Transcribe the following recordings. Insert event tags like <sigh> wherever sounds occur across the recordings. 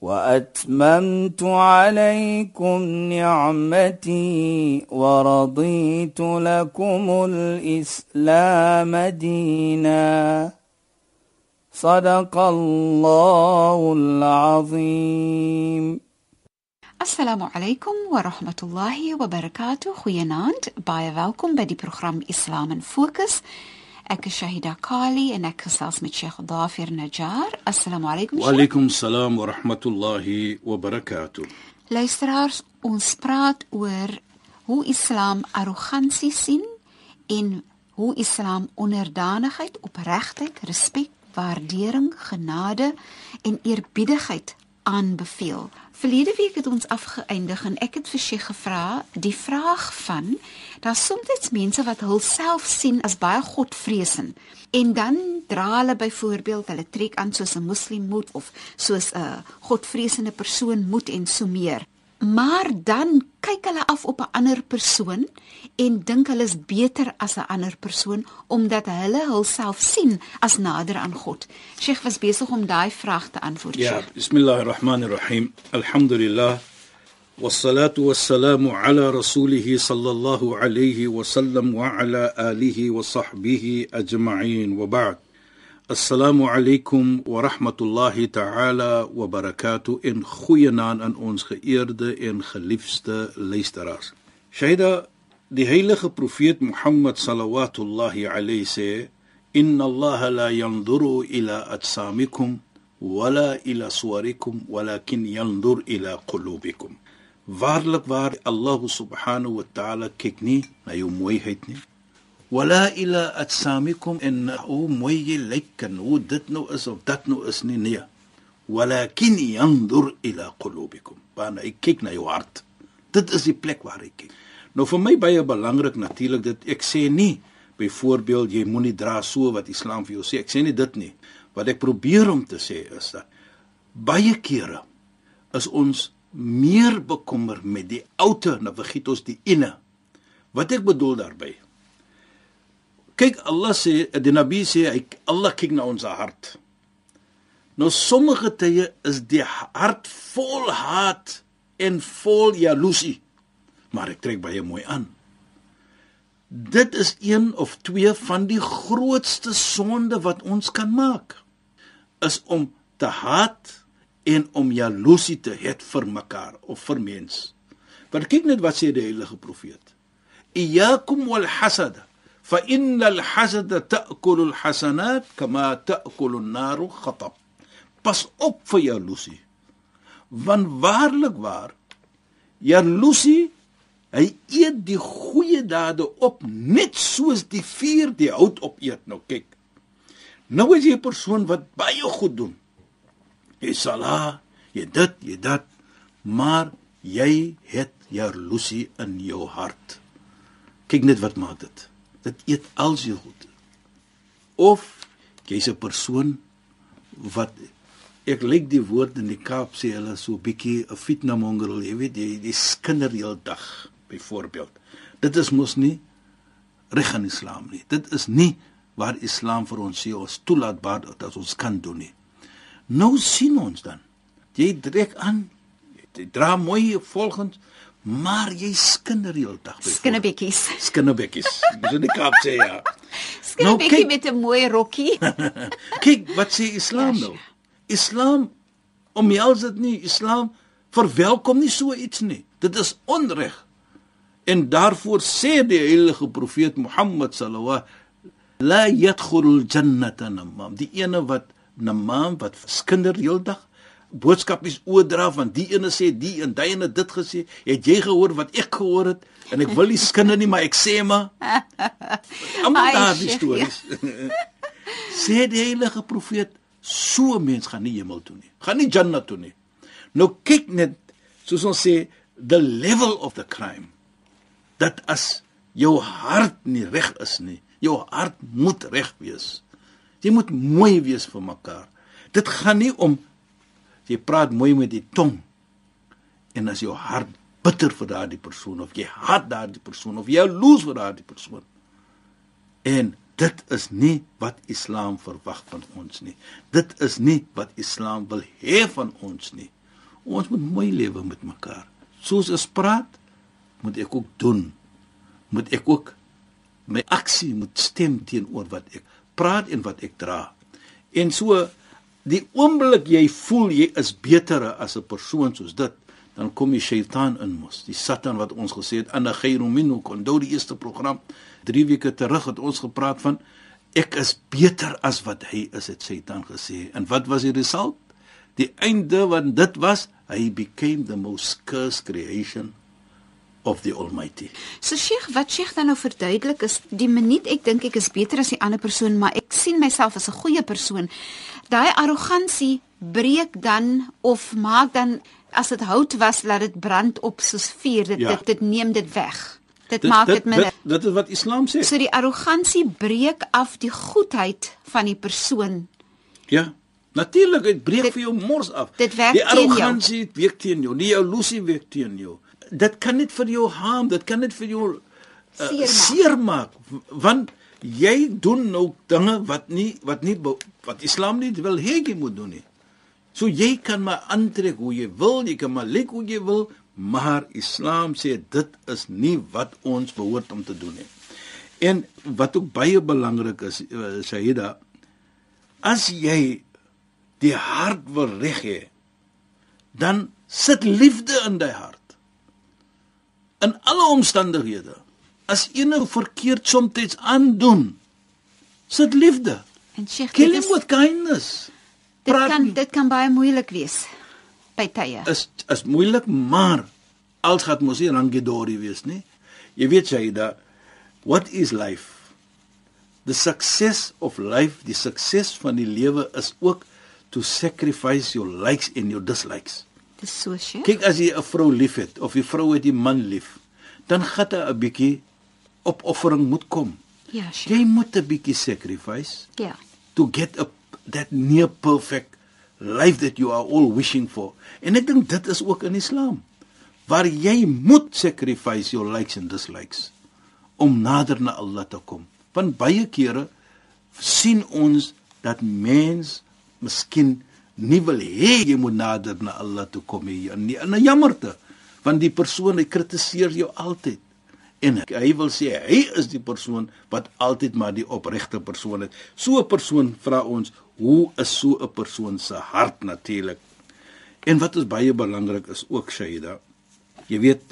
وأتممت عليكم نعمتي ورضيت لكم الإسلام دينا. صدق الله العظيم. السلام عليكم ورحمة الله وبركاته. خويا ناند باي فالكم بدي برنامج إسلام فوكس. Ek is Shahida Kali en ek gesels met Sheikh Dafir Najjar. Assalamu alaykum. Wa alaykum salaam wa rahmatullahi wa barakatuh. Luisteraars, ons praat oor hoe Islam arrogansie sien en hoe Islam onderdanigheid, opregtheid, respek, waardering, genade en eerbiedigheid aanbeveel. Verlede week het ons afgeëindig en ek het vir Sheikh gevra die vraag van daar soms mense wat hulself sien as baie godvreesend en dan dra hulle byvoorbeeld hulle trek aan soos 'n moslim moet of soos 'n godvreesende persoon moet en so meer maar dan kyk hulle af op 'n ander persoon en dink hulle is beter as 'n ander persoon omdat hulle hulself sien as nader aan God. Sheikh was besig om daai vraag te antwoord. Ja, bismillahirrahmanirrahim. Alhamdulillah. والصلاة والسلام على رسوله صلى الله عليه وسلم وعلى آله وصحبه أجمعين. وبعد السلام عليكم ورحمة الله تعالى وبركاته. إن خوينان أن أونس خيرد إن خليفست ليستراس شهد دي هيلخ بروفيت محمد صلوات الله عليه سي إن الله لا ينظر إلى أجسامكم ولا إلى صوركم ولكن ينظر إلى قلوبكم Waarlik waar Allah subhanahu wa ta'ala kyk nie na jou mooiheid nie, wala ila atsamikum in o mooi jy lyk en hoe dit nou is of dat nou is nie nee. Walakin yanzur ila qulubikum want hy kyk na jou hart. Dit is die plek waar hy kyk. Nou vir my baie belangrik natuurlik dit ek sê nie byvoorbeeld jy moenie dra so wat islam vir jou sê ek sê nie dit nie. Wat ek probeer om te sê is dat baie kere is ons meer bekommer met die outer vergiet ons die inne wat ek bedoel daarmee kyk Allah sê die Nabi sê hy Allah kyk na ons hart. Nou sommige tye is die hart vol haat en vol jaloesie. Maar ek trek baie mooi aan. Dit is een of twee van die grootste sonde wat ons kan maak is om te haat en om jaloesie te hê vir mekaar of vir mens. Want kyk net wat sê die heilige profeet. Iyyakum wal hasad fa innal hasada ta'kulu al hasanat kama ta'kulu an-nar khatab. Pas op vir jaloesie. Want waarlik waar jaloesie hy eet die goeie dade op net soos die vuur die hout opeet nou kyk. Nou as jy 'n persoon wat baie goed doen jy sala jy dit jy dat maar jy het jaloesie in jou hart kyk net wat maak dit dit eet al sy goed. Of jy's 'n persoon wat ek lyk die woord in die Kaap sê hulle so bietjie 'n fitnamongerel, jy weet jy die skinder heel dag byvoorbeeld. Dit is mos nie reg in Islam nie. Dit is nie waar Islam vir ons sê ons toelaatbaar dat ons kan doen nie. Nou sien ons dan. Jy trek aan. Jy dra mooi volgens maar jy skinder heeldag by. Skinnebekkies. <laughs> Skinnebekkies. Dis in die Kaap sê ja. Skinnebekkie nou, met 'n mooi rokkie. <laughs> <laughs> kyk, wat sê Islam ja, nou? Islam omhels dit nie. Islam verwelkom nie so iets nie. Dit is onreg. En daarvoor sê die heilige profeet Mohammed sallallahu la yadkhulul jannata namam. Die ene wat namam wat skinder heeldag boodskapies oordra van die ene sê die en daai ene dit gesê. Het jy gehoor wat ek gehoor het? En ek wil nie skinne nie, maar ek sê maar. <laughs> Almal daar die stories. <laughs> sê die heilige profeet, so mens gaan nie hemel toe nie. Gaan nie Jannah toe nie. Nou kyk net soos ons sê the level of the crime. Dat as jou hart nie reg is nie. Jou hart moet reg wees. Jy moet mooi wees vir mekaar. Dit gaan nie om jy praat mooi met die tong en as jou hart bitter vir daardie persoon of jy haat daardie persoon of jy jaloers vir daardie persoon. En dit is nie wat Islam verwag van ons nie. Dit is nie wat Islam wil hê van ons nie. Ons moet mooi lewe met mekaar. Soos ons praat, moet ek ook doen. Moet ek ook my aksie moet stem teenoor wat ek praat en wat ek dra. En so die oomblik jy voel jy is beter as 'n persoon soos dit, dan kom die Satan in mos. Die Satan wat ons gesê het ana khairu minhu kon dou die eerste program 3 weke terug het ons gepraat van ek is beter as wat hy is het Satan gesê. En wat was die result? Die einde wat dit was, hy became the most cursed creation of the almighty. So Sheikh, wat Sheikh dan nou verduidelik is die minuut ek dink ek is beter as die ander persoon, maar ek sien myself as 'n goeie persoon. Daai arrogansie breek dan of maak dan as dit hout was, laat dit brand op soos vuur. Dit, ja. dit dit neem dit weg. Dit, dit maak dit minder. Dit, dit is wat Islam sê. So die arrogansie breek af die goedheid van die persoon. Ja. Natuurlik, dit breek dit, vir jou mors af. Dit werk die arrogansie werk teen jou, nie jou lusie werk teen jou dit kan net vir jou harm, dit kan net vir jou uh, seer maak want jy doen nou dinge wat nie wat nie wat Islam nie wil hê jy moet doen nie. So jy kan maar aantrek hoe jy wil, jy kan maar lyk hoe jy wil, maar Islam sê dit is nie wat ons behoort om te doen nie. En wat ook baie belangrik is, uh, Shahida, as jy die hart wil reg hê, dan sit liefde in daai hart in alle omstandighede as ene verkeerd soms aandoen sit liefde. En Sheikh kill him with kindness. Dit Praat kan dit kan baie moeilik wees by tye. Is is moeilik maar als gaat mos hier langedori wees nê jy weet jy da what is life? The success of life die sukses van die lewe is ook to sacrifice your likes and your dislikes Dis so sye. Kyk as jy 'n vrou liefhet of die vrou het die man lief, dan gaan daar 'n bietjie opoffering moet kom. Ja, sye. Jy moet 'n bietjie sacrifice. Ja. To get a that near perfect life that you are all wishing for. En ek dink dit is ook in Islam waar jy moet sacrifice your likes and dislikes om nader na Allah te kom. Want baie kere sien ons dat mens miskien nie wil hê jy moet nader na Allah toe kom nie. En 'n jammerte want die persoon hy kritiseer jou altyd. En hy wil sê hy is die persoon wat altyd maar die opregte persoon is. So 'n persoon vra ons, hoe is so 'n persoon se hart natuurlik? En wat is baie belangrik is ook Shaida. Jy weet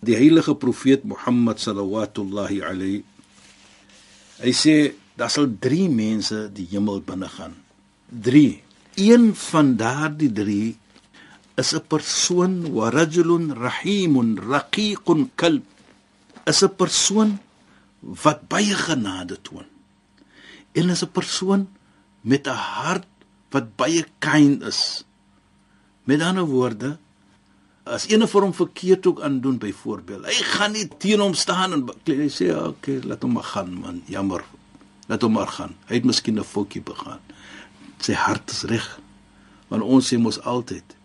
die heilige profeet Mohammed sallallahu alayhi hy sê daar sal 3 mense die hemel binne gaan. 3 een van daardie drie is 'n persoon wa rajulun rahimun raqiqun kalb. Is 'n persoon wat baie genade toon. En is 'n persoon met 'n hart wat baie kind is. Met ander woorde as ene vir hom verkeerd ook aan doen byvoorbeeld hy gaan nie teen hom staan en hy sê okay laat hom maar gaan man. Jammer. Laat hom maar gaan. Hy het miskien 'n foutjie begaan sy hart is reg. Want ons sê mos altyd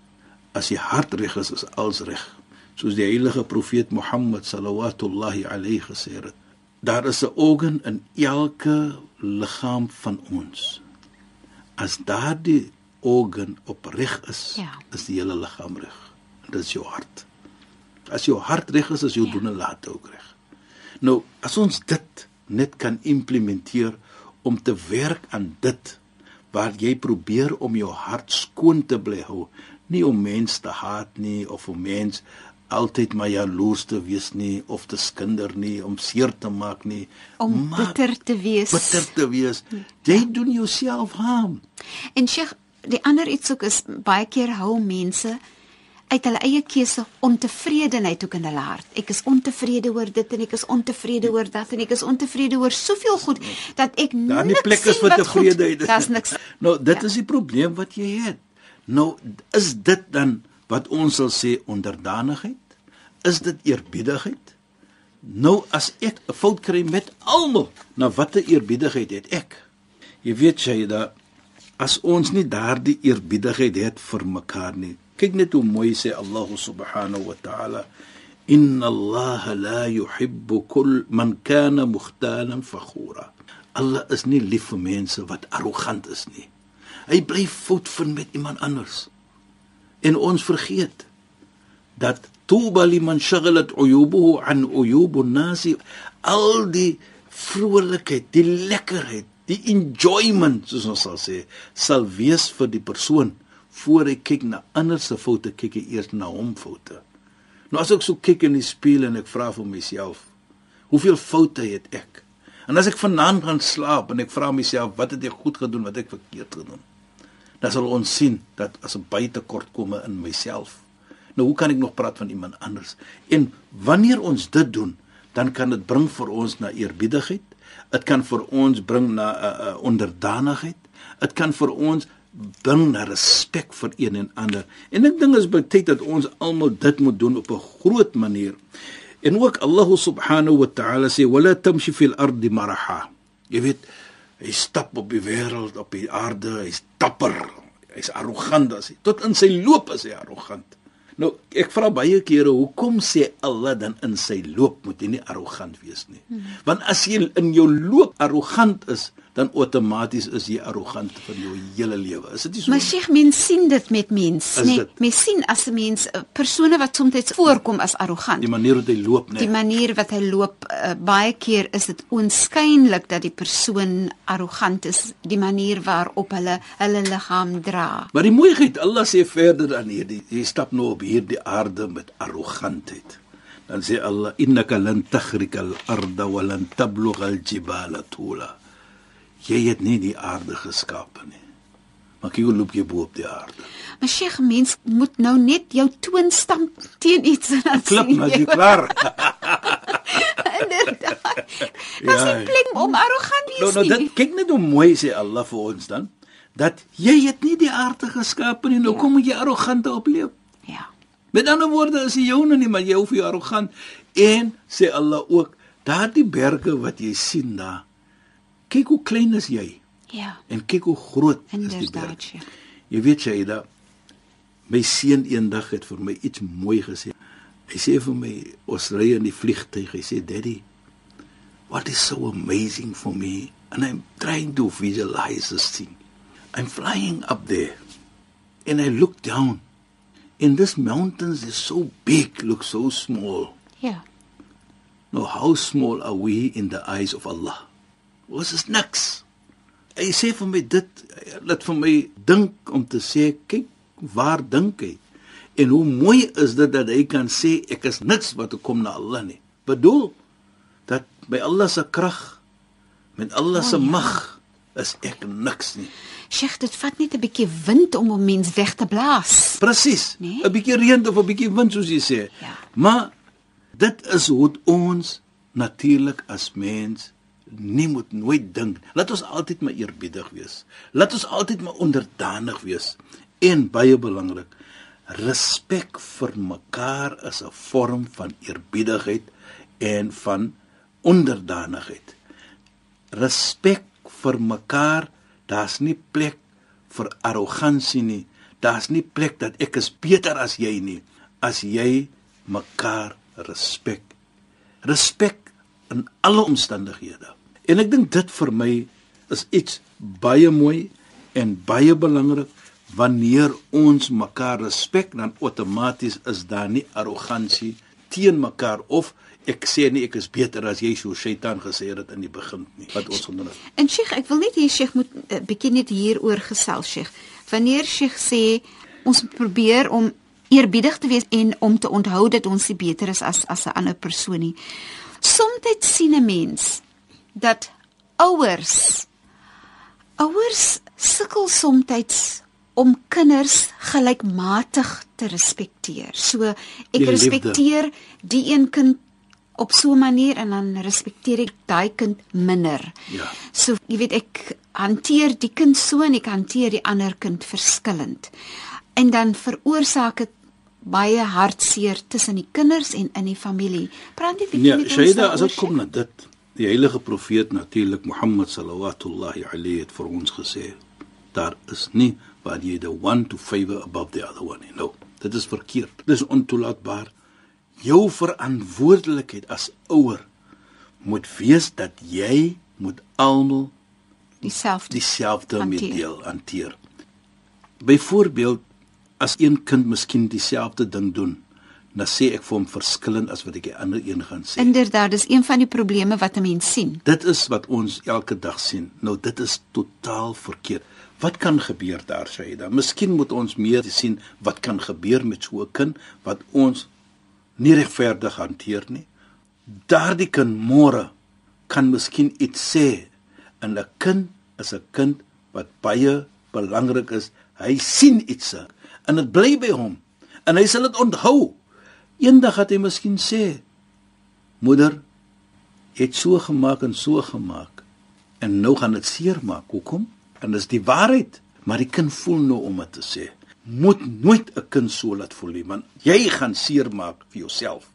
as jy hart reg is, is alles reg. Soos die heilige profeet Mohammed sallallahu alayhi gesê het. Daar is 'n organ in elke liggaam van ons. As daardie organ opreg is, ja. is die hele liggaam reg. Dit is jou hart. As jou hart reg is, is jou ja. doen en laat ook reg. Nou, as ons dit net kan implementeer om te werk aan dit waar jy probeer om jou hart skoon te bly hou, nie om mense te haat nie of om mense altyd maar jaloers te wees nie of te skinder nie om seer te maak nie om bitter te wees. bitter te wees. Jy ja. doen jouself harm. En Sheikh die ander iets ook is baie keer hou mense uit hulle eie keuse ontevredenheid ook in hulle hart. Ek is ontevrede oor dit en ek is ontevrede oor dat en ek is ontevrede oor soveel goed dat ek Daar niks plek is vir tevredenheid. Daar's niks. <laughs> Nou, dit ja. is die probleem wat jy het. Nou, is dit dan wat ons sal sê onderdanigheid? Is dit eerbiedigheid? Nou as ek 'n fout kry met almal, na watter eerbiedigheid het ek? Jy weet jy dat as ons nie daardie eerbiedigheid het vir mekaar nie. Kyk net hoe mooi sê Allah subhanahu wa ta'ala inna Allah la yuhibbu kull man kana mukhtalan fakhura. Allah is nie lief vir mense wat arrogant is nie. Hy bly fout vind met iemand anders. En ons vergeet dat tuba liman shaghalat uyubuhu an uyubun nasi al die vrolikheid, die lekkerheid, die enjoyment soos ons sal sê, sal wees vir die persoon voor hy kyk na ander se foute, kyk hy eers na hom foute. Nou as ek so kyk in die spieël en ek vra vir myself, hoeveel foute het ek? En as ek vanaand gaan slaap en ek vra myself, wat het ek goed gedoen, wat het ek verkeerd gedoen? Dan sal ons sien dat as 'n baie tekortkomme in myself. Nou hoe kan ek nog praat van iemand anders? En wanneer ons dit doen, dan kan dit bring vir ons na eerbiedigheid. Dit kan vir ons bring na 'n uh, uh, onderdanigheid. Dit kan vir ons bring na respek vir een en ander. En ek dink is baie tyd dat ons almal dit moet doen op 'n groot manier. En ook Allah subhanahu wa ta'ala sê wala tamshi fil ardi maraha. Jy weet, hy stap op die wêreld, op die aarde, hy's dapper. Hy's arrogant as hy. Tot in sy loop is hy arrogant. Nou, ek vra baie kere hoekom sê Allah dan in sy loop moet jy nie arrogant wees nie? Hmm. Want as jy in jou loop arrogant is, dan outomaties is jy arrogant vir jou hele lewe. Is dit nie so? Maar Sheikh, mens sien dit met mense, nee. Mens sien as 'n mens eh, persone wat soms voorkom as arrogant. Die manier hoe hy loop, nee. Die manier wat hy loop, uh, baie keer is dit oënskynlik dat die persoon arrogant is, die manier waarop hulle hulle liggaam dra. Maar die mooiheid, Allah sê verder dan hierdie, jy stap nou op hierdie aarde met arrogantheid. Dan sê Allah innaka lan taghrika al-arda wa lan tablugha al-jibala tula jy het nie die aarde geskape nie. Maar jy loop jy bo op die aarde. Maar Sheikh, mens moet nou net jou toon stamp teen iets en dan klip maar jy klaar. <laughs> Inderdaad. <laughs> Dis ja. nie plek om arrogant wees nou, nou, nie. Nou, dit kyk net hoe mooi sê Allah vir ons dan dat jy het nie die aarde geskape nie. Nou ja. kom jy arrogant opleef. Ja. Met ander woorde is jy joune nie, maar jy hoef jy arrogant en sê Allah ook daardie berge wat jy sien daar kyk hoe klein is jy. Ja. En kyk hoe groot Inderdaad, is die berg. Ja. Jy weet jy da my seun eendag het vir my iets mooi gesê. Hy sê vir my ons ry in die vliegtuig. Hy sê daddy, what is so amazing for me and I'm trying to visualize this thing. I'm flying up there and I look down and this mountains is so big, look so small. Ja. Now how small are we in the eyes of Allah? Ons is niks. Hy sê vir my dit laat vir my dink om te sê kyk waar dink hy? En hoe mooi is dit dat hy kan sê ek is niks wat kom na Allah nie. Bedoel dat by Allah se krag met Allah se oh, ja. mag is ek niks nie. Sheikh, dit vat net 'n bietjie wind om 'n mens weg te blaas. Presies. 'n nee? Bietjie reën of 'n bietjie wind soos jy sê. Ja. Maar dit is hoe ons natuurlik as mens nie moet nooit dink. Laat ons altyd maar eerbiedig wees. Laat ons altyd maar onderdanig wees. En baie belangrik, respek vir mekaar is 'n vorm van eerbiedigheid en van onderdanigheid. Respek vir mekaar, daar's nie plek vir arrogansie nie. Daar's nie plek dat ek is beter as jy nie as jy mekaar respek. Respek in alle omstandighede. En ek dink dit vir my is iets baie mooi en baie belangrik wanneer ons mekaar respek dan outomaties is daar nie arrogansie teen mekaar of ek sê nie ek is beter as jy so Satan gesê het in die begin nie wat ons onder. En Sheikh, ek wil net hier Sheikh moet 'n uh, eh, bietjie net hieroor gesels Sheikh. Wanneer Sheikh sê ons probeer om eerbiedig te wees en om te onthou dat ons nie beter is as as 'n ander persoon nie. Soms sien 'n mens dat ouers ouers sukkel soms om kinders gelykmatig te respekteer. So ek die respekteer die een kind op so 'n manier en dan respekteer ek daai kind minder. Ja. So jy weet ek hanteer die kind so en ek hanteer die ander kind verskillend. En dan veroorsaak dit baie hartseer tussen die kinders en in die familie. Praat net bietjie Ja, met ons. Shaida, daaroor, as dit Sheikh. kom na dit, die heilige profeet natuurlik Mohammed sallallahu alayhi het vir ons gesê, daar is nie waar jy the one to favor above the other one nie. No, dit is verkeerd. Dis ontoelaatbaar. Jou verantwoordelikheid as ouer moet wees dat jy moet almal dieselfde. dieselfde meedeel hanteer. Byvoorbeeld as een kind miskien dieselfde ding doen, dan sê ek vir hom verskillend as wat ek die ander een gaan sê. Inderdaad, dis een van die probleme wat 'n mens sien. Dit is wat ons elke dag sien. Nou dit is totaal verkeerd. Wat kan gebeur daar, Shaida? Miskien moet ons meer sien wat kan gebeur met so 'n kind wat ons nie regverdig hanteer nie. Daardie kind môre kan miskien iets sê en 'n kind is 'n kind wat baie belangrik is. Hy sien iets en dit bly by hom en hy sal dit onthou. Eendag het hy miskien sê: "Moeder, jy het so gemaak en so gemaak en nou gaan dit seermaak. Hoekom? En dis die waarheid, maar die kind voel nou om dit te sê. Moet nooit 'n kind so laat voel nie, want jy gaan seermaak vir jouself.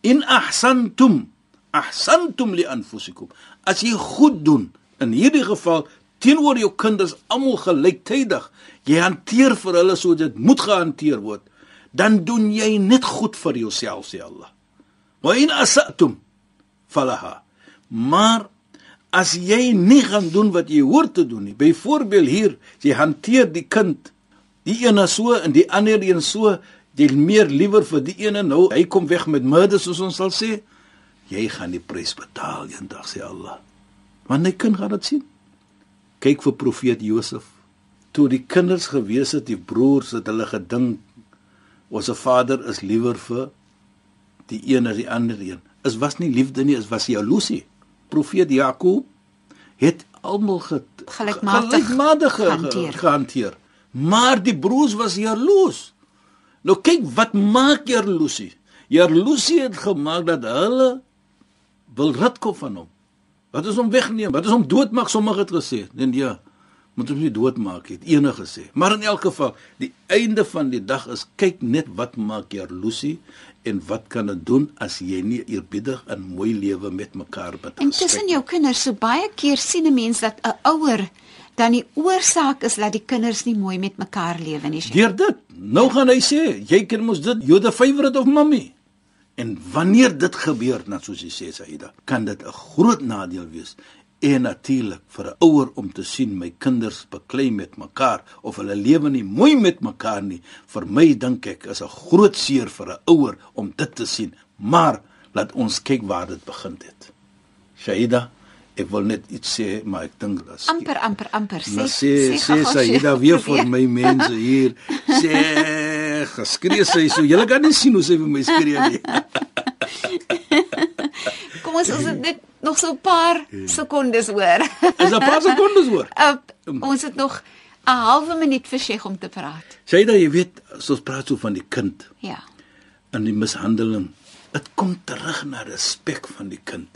In ahsantum ahsantum li anfusikum. As jy goed doen, in hierdie geval teenoor jou kinders almal gelyktydig, jy hanteer vir hulle soos dit moet gehanteer word, dan doen jy net goed vir jouself, sê Allah. Wa in asatum falaha. Maar as jy nie gaan doen wat jy hoort te doen nie, byvoorbeeld hier, jy hanteer die kind, die een is so en die ander een so, jy meer liewer vir die ene nou, hy kom weg met murder soos ons sal sê, jy gaan die prys betaal eendag sê Allah. Want die kind gaan dit sien. Kyk vir profeet Josef. Toe die kinders gewees het, die broers het hulle gedink ons vader is liewer vir die een as die ander een. Is was nie liefde nie, is was jaloesie. Profeet Jakob het almal ge, Gelykmatig gelykmatig ge, gehanteer. ge, gehanteer. Maar die broers was jaloes. Nou kyk wat maak jaloesie? Jaloesie het gemaak dat hulle wil ritkom van hom. Wat is hom wegneem? Wat is hom doodmaak? Sommige het gesê. Nee, ja. Moet hom nie doodmaak het enige gesê. Maar in elk geval, die einde van die dag is kyk net wat maak jaloesie en wat kan dit doen as jy nie eerbiedig en mooi lewe met mekaar met En tussen jou kinders, so baie keer sien 'n mens dat 'n ouer dan die oorsaak is dat die kinders nie mooi met mekaar lewe nie. Sheikh. Deur dit. Nou gaan hy sê, jy kan mos dit the favorite of mommy. En wanneer dit gebeur, net soos jy sê Saida, kan dit 'n groot nadeel wees. En natuurlik vir 'n ouer om te sien my kinders beklei met mekaar of hulle lewe nie mooi met mekaar nie. Vir my dink ek is 'n groot seer vir 'n ouer om dit te sien. Maar laat ons kyk waar dit begin het. Shaida, ek wil net iets sê, maar ek dink dat amper amper amper sê sê sê Saida weer vir my mense hier. <laughs> Sê geskree sy so. Julle kan nie sien hoe sy vir my skree nie. Kom ons ons net nog so 'n paar sekondes hoor. Is 'n paar sekondes hoor. Uh, ons het nog 'n halwe minuut vir Sheikh om te praat. Saida, jy weet, soos praat so van die kind Ja. en die mishandeling. Dit kom terug na respek van die kind.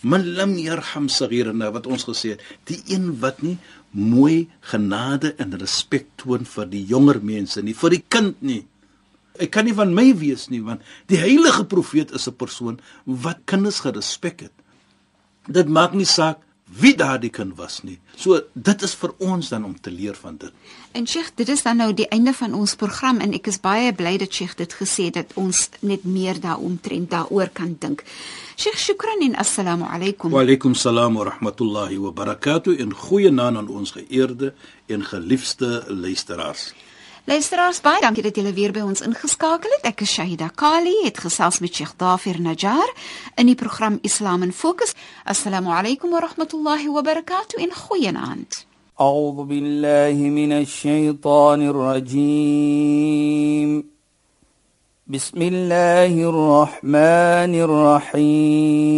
Man lam yarham saghirana wat ons gesê het, die een wat nie mooi genade en respek toon vir die jonger mense nie, vir die kind nie. Ek kan nie van my wees nie want die heilige profeet is 'n persoon wat kinders gerespek het. Dit maak nie saak wie daardie kind was nie. So dit is vir ons dan om te leer van dit. En Sheikh, dit is dan nou die einde van ons program en ek is baie bly dat Sheikh dit gesê het dat ons net meer daaroontrent daaroor kan dink. Sheikh, shukran en assalamu alaykum. Wa alaykum salaam wa rahmatullahi wa barakatuh en goeie naam aan ons geëerde en geliefde luisteraars. Luisteraars, baie dankie dat julle weer by ons ingeskakel het. Ek is Shahida Kali, het gesels met Sheikh Dafir Najjar in die program Islam in Fokus. Assalamu alaykum wa rahmatullahi wa barakatuh en goeienaand. أعوذ بالله من الشيطان الرجيم بسم الله الرحمن الرحيم